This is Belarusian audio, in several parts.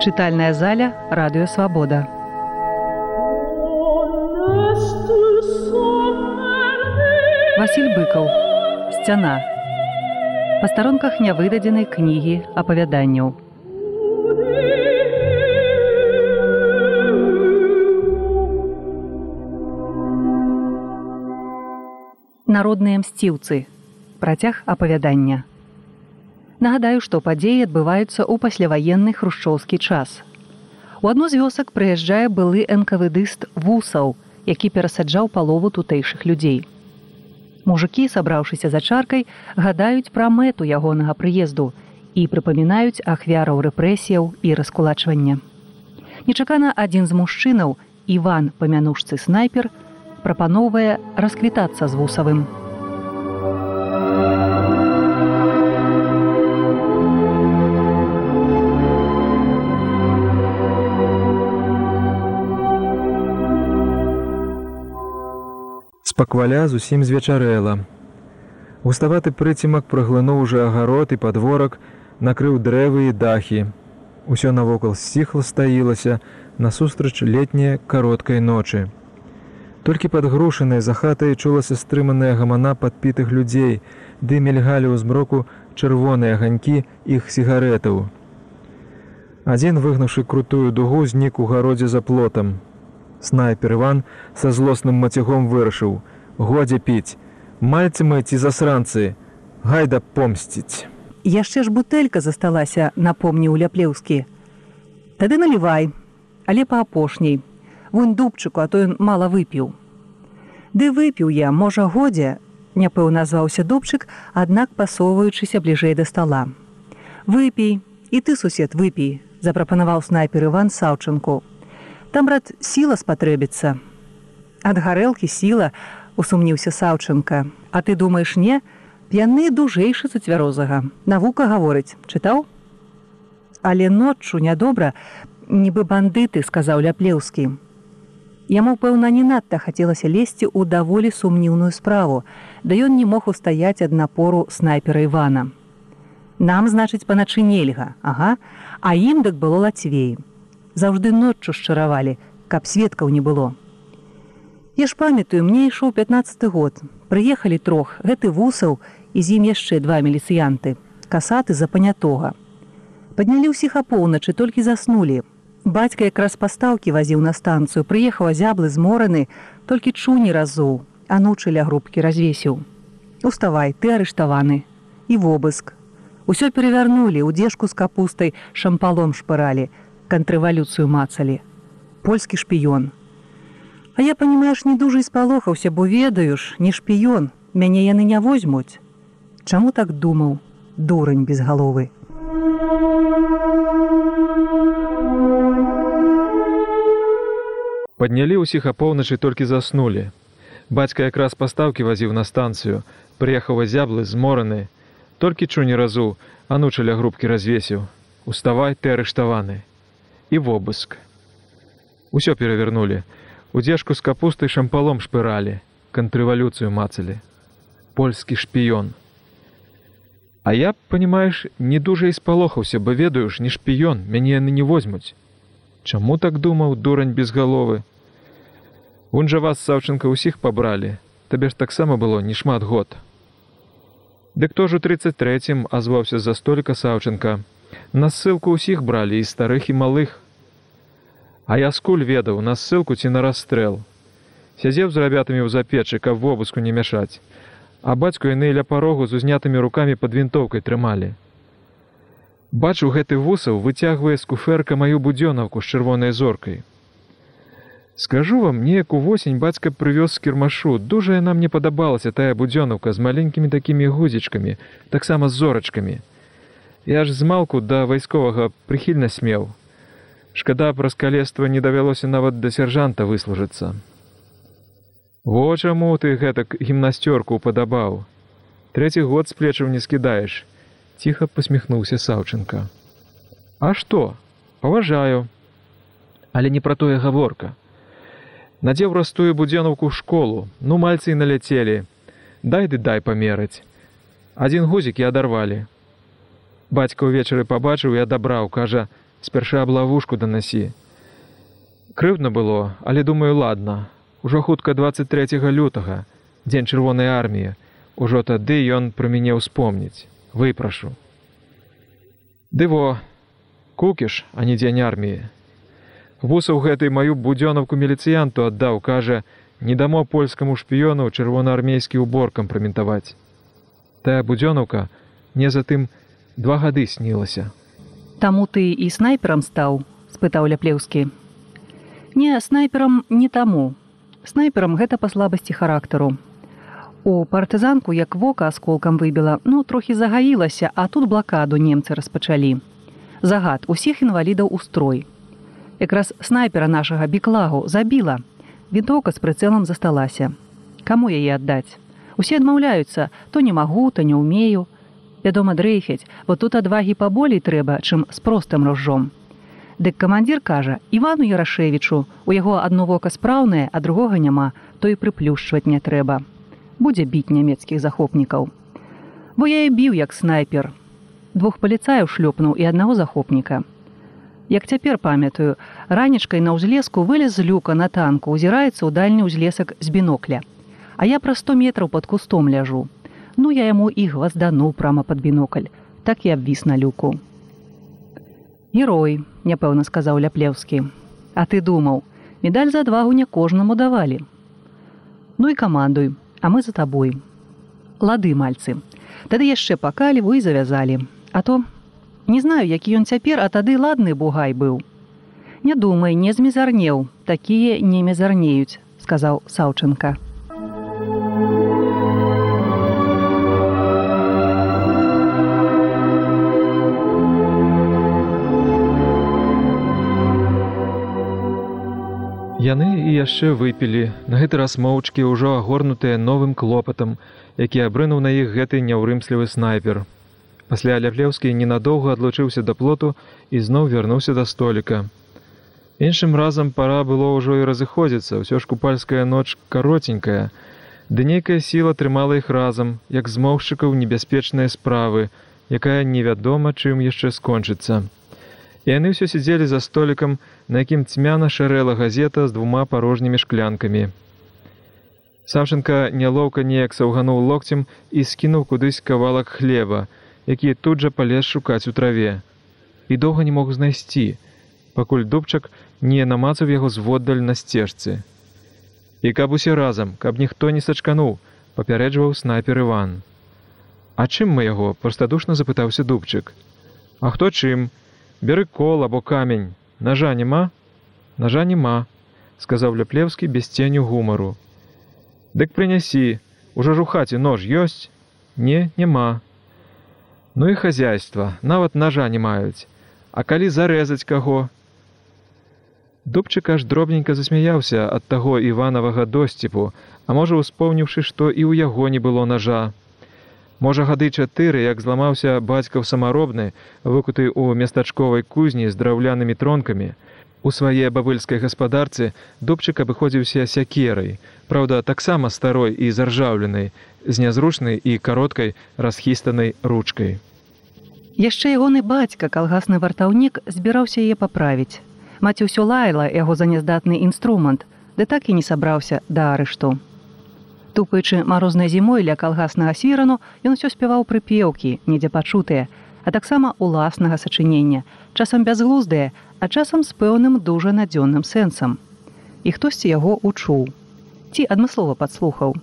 Читальная заля «Радио Свобода». Василь Быков. «Стена. Па старонках нявыдадзенай кнігі апавяданняў народныя мсціўцы працяг апавядання нагадаю што падзеі адбываюцца ў пасляваенны хрушчоўскі час. У адну з вёсак прыязджае былы энкавыдыст вусаў які перасаджаў палову тутэйшых людзей. Мужыкі, сабраўшыся за чаркай, гадаюць пра мэту ягонага прыезду і прыпамінаюць ахвяраў рэпрэсіяў і раскулачвання. Нечакана адзін з мужчынаў, Іван памянушцы снайпер, прапаноўвае расквітацца з вусавым. Пакваля зусім звечарэла. Уставаты прыцімак праглынуў уже агарод і падворак, накрыў дрэвы і дахі. Усё навокал сціхла стаілася насустрач летняе кароткай ночы. Толькі падгрушаныя за хатай чулася стрыманая гамана падпітых людзей, ды мільгалі ў змроку чырвоныя аганькі іх сігарэтаў. Адзін выгнуўшы крутую дугу знік у гародзе за плотам. Снайпер Іван са злосным мацягом вырашыў: годзе піць, Мальцы мы ці засранцы, гайда помсціць. Яшчэ ж бутэлька засталася, напомніў ляплеўскі. Тады налівай, але па апошняй, Вунь дубчыку, а то ён мала выпіў. Ды выпіў я, можа годзе, няпэў назваўся дубчык, аднак пасоўваючыся бліжэй да стола. Выпій, і ты сусед выпій, запрапанаваў снайпер Іван Саўчынку. Там брат сіла спатрэбіцца. Ад гарэлкі сіла усумніўся Саўчынка. А ты думаеш не, Яны дужэйшы за цвярозага. Навука гаворыць, чытаў? Але ноччу нядобра, нібы бандыты, сказаў ляплеўскі. Яму, пэўна, не надта хацелася лезці ў даволі сумніўную справу, да ён не мог устаяць ад напору снайпера Івана. Нам, значыць, паначы нельга, ага, а ім дык было лацвей заўжды ноччу шчаравалі, каб сведкаў не было. Я ж памятаю, мне ішоў 15 год. Прыехалі трох, гэты вусаў і з ім яшчэ два міліцыянты, касаты за панятога. Паднялі ўсіх апоўначы, толькі заснулі. Бацька якраз пастаўкі вазіў на станцыю, прыехаў зяблы змораны, толькі чуні разоў, анучыля групкі развесіў. Уставай, ты арыштаваны. І вобыск. Усё перавярнулі, удзежку з капустай шампалом шпыралі, контррэвалюцыю мацалі польскі шпіён а я панимаеш не дужа спалохаўся бо ведаюш не шпіён мяне яны не возьмуць. Чаму так думаў дурань без галовы паднялі ўсіх апоўначы толькі заснулі. Бацька якраз пастаўкі вазіў на станцыю прыехаў зяблы змораны. Толькі чу не разу анучаля групкі развесіў. Уставай ты арыштаваны і вобыск. Усё перавярнулі. Удзежку з капустай шампалом шпыралі, кантррэвалюцыю мацалі. Польскі шпіён. А я, панімаеш, не дужа і спалохаўся, бо ведаеш, не шпіён, мяне яны не возьмуць. Чаму так думаў дурань без галовы? Вунь жа вас саўчынка ўсіх пабралі, табе ж таксама было не шмат год. Дык хто ж у 33 азваўся за століка саўчынка, На ссылку ўсіх бралі і старых і малых. А я скуль ведаў на ссылку ці на расстрэл. Сядзеў з рабятамі ў запечы, каб вобыску не мяшаць. А бацьку яны ля парогу з узнятымі рукамі пад вінтоўкай трымалі. Бачу гэты вусаў выцягвае з куферка маю будзёнаўку з чырвонай зоркай. Скажу вам, неяк увосень бацька прывёз кірмашу, дужая нам не падабалася тая будзёнаўка з маленькімі такімі гузічкамі, таксама з зорачкамі. Я ж змалку да вайсковага прыхільна смеў. Шкада праз калества не давялося нават да сяржанта выслужыцца. Во чаму ты гэтак гімнасцёрку падабаў. Трэці год з плечаў не скідаеш, ціха посміхнуўся Саўчынка. А што? Паважаю. Але не пра тое гаворка. Надзеў растую будзёнаўку ў школу, ну мальцы і наляцелі. Дай ды дай памераць. Адзін гузік і адарвалі. Бацька ўвечары пабачыў і адабраў, кажа, спярша аблавушку данасі. Крыўдна было, але думаю, ладна. Ужо хутка 23 лютага, дзень чырвонай арміі. Ужо тады ён пра мяне ўспомніць. Выпрашу. Дыво, кукіш, а не дзень арміі. Вусаў гэтай маю будзёнаўку міліцыянту аддаў, кажа, не дамо польскаму шпіёну чырвонаармейскі ўбор кампраментаваць. Тая будзёнаўка мне затым два гады снілася. Таму ты і снайперам стаў, спытаў ляплеўскі. Не снайперам не таму. Снайперам гэта па слабасці характару. У партызанку як вока асколкам выбіла, ну трохі загаілася, а тут блакаду немцы распачалі. Загад усіх інвалідаў у строй якраз снайпера нашага біклагу забіла вінтоўка з прыцэлам засталася каму яе аддаць усе адмаўляюцца то не магу то не ўмею вядома дрэйфяць вот тут адвагі паболей трэба чым з простым ружжом дык камандзір кажа івану ярашевічу у яго адно вока спраўнае а другога няма то і прыплюшчваць не трэба. Будзе біць нямецкіх захопнікаў. Бо я і біў як снайпер. Двух паліцаяў шлёпнуў і аднаго захопніка. Як цяпер памятаю, ранечкай на ўзлеску вылез з люка на танку, узіраецца ў дальні ўзлесак з бінокля. А я пра 100 метраў пад кустом ляжу. Ну я яму і гваздануў прама пад бінокль, так і абвіс на люку. Герой, няпэўна сказаў ляплеўскі. А ты думаў, медаль за адвагу не кожнаму давалі. Ну і камандуй, а мы за табой. Лады мальцы. Тады яшчэ пакаліву і завязалі. А то Не знаю, які ён цяпер, а тады ладны бугай быў. Не думай, не змезарнеў, такія не мезарнеюць, сказаў Саўчынка. Яшчэ выпілі, на гэты раз моўчкі ўжо агорнутыя новым клопатам, які абрынуў на іх гэты няўрымслівы снайпер. Пасля ляплеўскі ненадоўга адлучыўся да плоту і зноў вярнуўся да століка. Іншым разам пара было ўжо і разыходзіцца, ўсё ж купальская ноч каротенькая, Ды нейкая сіла трымала іх разам, як змоўшчыкаў небяспечныя справы, якая невядома, чым яшчэ скончыцца. Яны ўсё сядзелі за столікам, на якім цьмяна шарэла газета з двума парожнімі шклянкамі. Саўчынка нялоўка неяк саўгануў локцем і скінуў кудысь кавалак хлеба, які тут жа палез шукаць у траве і доўга не мог знайсці, пакуль дубчак не намацаў яго зводдаль на сцежцы. І каб усе разам, каб ніхто не сачкануў, папярэджваў снайпер Іван. А чым мы яго простадушна запытаўся дубчык. А хто чым? Бяры кол або камень, ножа няма, ножа няма, сказаў ляплеўскі без ценю гумару. Дык прынясі, ужо ж у хаце нож ёсць, не, няма. Ну і хозяйства, нават ножа не маюць. А калі зарэзаць каго? Дубчык аж дробненька засмяяўся ад таго іванавага досціпу, а можа успомніўшы, што і ў яго не было ножа. Можа гады чатыры, як зламаўся бацькаў самаробны, выкуты ў местачковай кузні з драўлянымі тронкамі. У свае бабыльскай гаспадарцы дубчык абыходзіўся сякерай, праўда, таксама старой і заржаўленай, з нязручнай і кароткай расхістанай ручкай. Яшчэ ягоны бацька калгасны вартаўнік збіраўся яе паправіць. Маці ўсё лаяла яго за няздатны інструмент, ды так і не сабраўся да арышту. Тупаючы марознай зімой ля калгаснага свірану ён усё спяваў прыпеўкі, недзе пачутыя, а таксама уласнага сачынення, часам бязглуздыя, а часам з пэўным дужа надзённым сэнсам. І хтосьці яго учуў. Ці адмыслова падслухаў,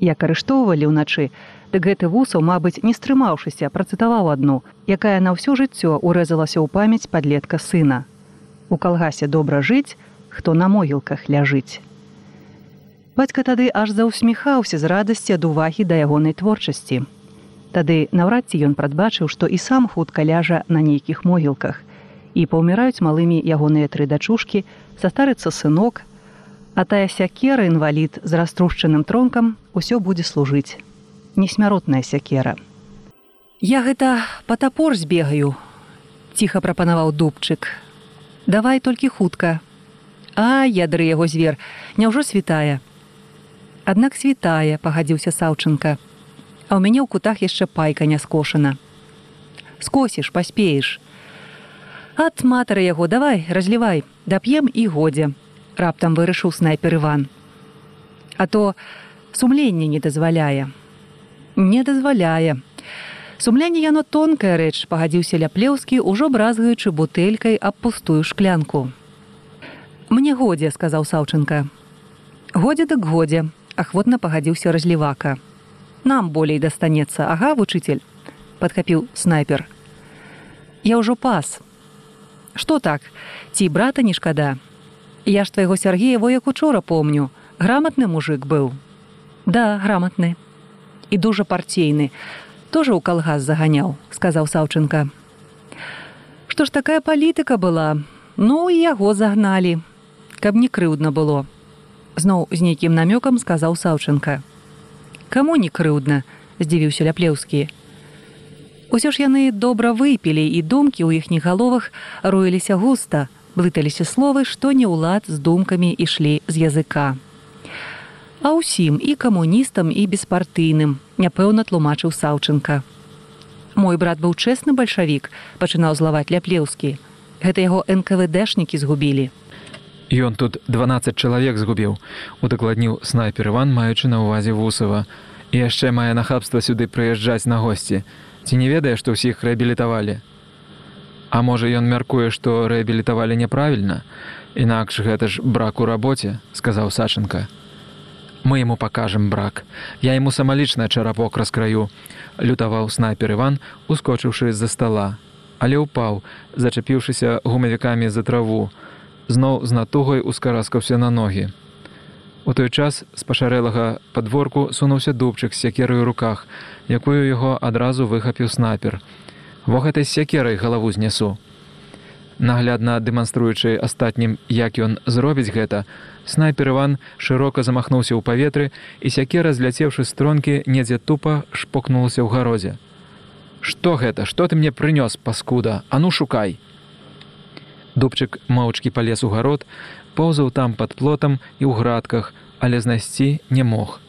як арыштоўвалі ўначы, дык гэты вусаў, мабыць, не стрымаўшыся, працытаваў адну, якая на ўсё жыццё урэзалася ў памяць падлетка сына. У калгасе добра жыць, хто на могілках ляжыць. Бацька тады аж заўсміхаўся з радасці ад увагі да ягонай творчасці. Тады наўрад ці ён прадбачыў, што і сам хутка ляжа на нейкіх могілках. І паўміраюць малымі ягоныя тры дачушкі, састарыцца сынок, а тая сякера інвалід з раструшчаным тронкам усё будзе служыць. Несмяротная сякера. Я гэта па тапор збегаю ціха прапанаваў дубчык. Давай толькі хутка. А ядры яго звер няўжо святая аднак святая пагадзіўся саўчынка. А ў мяне ў кутах яшчэ пайка не скошана. Скосіш паспееш. Ад матары яго давай разлівай дап'ем і годзе раптам вырашыў снайпер иван а то сумленне не дазваляе. Не дазваляе. Сумленне яно тонкая рэч пагадзіўся ляплеўскі ужо бразгаючы бутэлькай аб пустую шклянку. Мне годзе сказаў саўчынка. Годзе так годзе ахвотна пагадзіўся разлівака нам болей дастанецца ага вучитель падхапіў снайпер. Я ўжо пас что так? Ці брата не шкада я ж твайго сергея во як учора помню. Грамотны мужик быў да грамотны і дужа парцейны тоже ў калгас заганяў сказаў саўчынка што ж такая палітыка была? Ну і яго загналі каб не крыўдна было зноў з нейкім намёкам сказаў саўчынка каму не крыўдна здзівіўся ляплеўскі Усё ж яны добра выпілі і думкі ў іхніх галовах роіліся густа, блыталіся словы, што не ўлад з думкамі ішлі з языка. А ўсім і камуністам і беспартыйным, няпэўна тлумачыў Саўчынка. Мой брат быў чэсны бальшавік, пачынаў злаваць ляплеўскі. Гэта яго НКВДшнікі згубілі. Ён тут 12 чалавек згубіў, удакладніў снайпер Іван, маючы на ўвазе вусава. І яшчэ мае нахабства сюды прыязджаць на госці. Ці не ведае што ўсіх рэабілітавалі? А можа ён мяркуе што рэабілітавалі няправільна? Інакш гэта ж брак у рабоце сказаў сачынка. Мы яму пакажам брак. Я яму самалічна чарапок раскраю лютаваў снайпер иван ускочыўшы з-за стола але ўпаў зачапіўшыся гумавікамі за траву зноў з натугай ускараскаўся на ногі У той час з пашарэлага падворку сунуўся дубчык з сякерай у руках, якую яго адразу выхапіў снайпер. Во гэтай сякерай галаву знясу. Наглядна дэманструючы астатнім, як ён зробіць гэта, снайпер Іван шырока замахнуўся ў паветры і сякера, зляцеўшы стронкі, недзе тупа шпокнулася ў гародзе. Што гэта, што ты мне прынёс паскуда, а ну шукай. Дубчык моўчкі палез у гарод, поўзаў там пад плотам і ў градках, але знайсці не мог.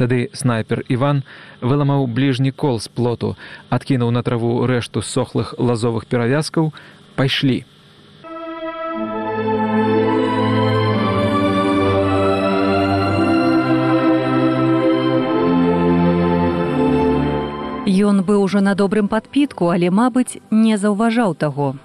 Тады снайпер Іван выламаў бліжні кол з плоту, адкінуў на траву рэшту сохлых лазовых перавязкаў, пайшлі. Ён быў ужо на добрым падпітку, але, мабыць, не заўважаў таго.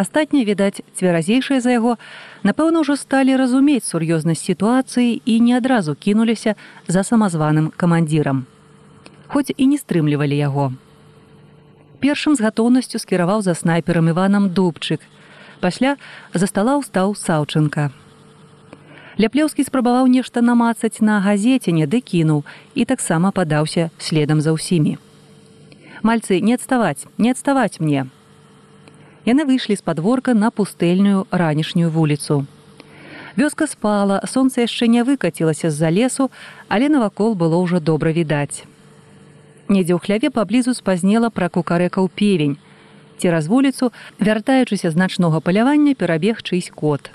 Астатнія, відаць, цверазейшыя за яго, напэўна, ужо сталі разумець сур'ёзнасць сітуацыі і не адразу кінуліся за самазваным камандзірам. Хоць і не стрымлівалі яго. Першым з гатоўнасцю скіраваў за снайперам Іванам дубчык. Пасля за стала ўстаў Саўчынка. Ляплеўскі спрабаваў нешта намацаць на газеце, не ды кінуў і таксама падаўся следам за ўсімі. Мальцы не адставаць, не адставаць мне, яны выйшлі з падворка на пустэльную ранішнюю вуліцу. Вёска спала, сонца яшчэ не выкацілася з-за лесу, але навакол было ўжо добра відаць. Недзе ў хляве паблізу спазнела пра кукарэкаў певень. Цераз вуліцу, вяртаючыся з начнога палявання, перабег чыйсь кот.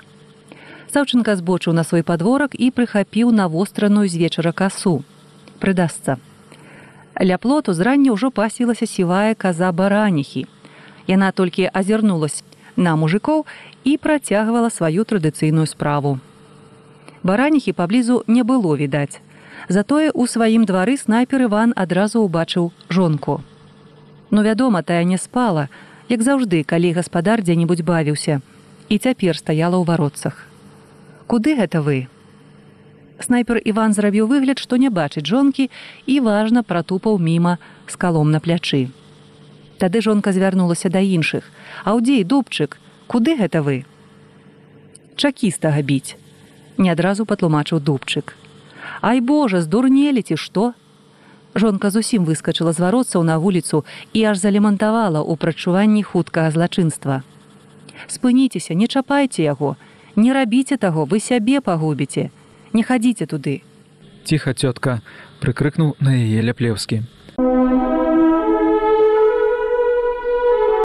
Саўчынка збочыў на свой падворак і прыхапіў на востраную з вечара касу. Прыдасца. Ля плоту зрання ўжо пасілася сівая каза бараніхі. Яна толькі азірнулась на мужикоў і працягвала сваю традыцыйную справу. Бараніхі паблізу не было відаць. Затое ў сваім двары снайпер Іван адразу ўбачыў жонку. Ну вядома, тая не спала, як заўжды, калі гаспадар дзе-небудзь бавіўся і цяпер стаяла ў варотцах. Куды гэта вы? Снайпер Іван зрабіў выгляд, што не бачыць жонкі і важна пратупаў міма з калом на плячы. Тады жонка звярнулася да іншых. Аўдзей дубчык, куды гэта вы? Чакістага біць. Не адразу патлумачыў дубчык. Ай Божа, здурнелі ці што? Жонка зусім выскачыла з варотцаў на вуліцу і аж залемантавала ў прачуванні хуткага злачынства. Спыніцеся, не чапайце яго, не рабіце таго, вы сябе пагубіце, не хадзіце туды. Ціха цётка прыкрыкнуў на яе ляплеўскі.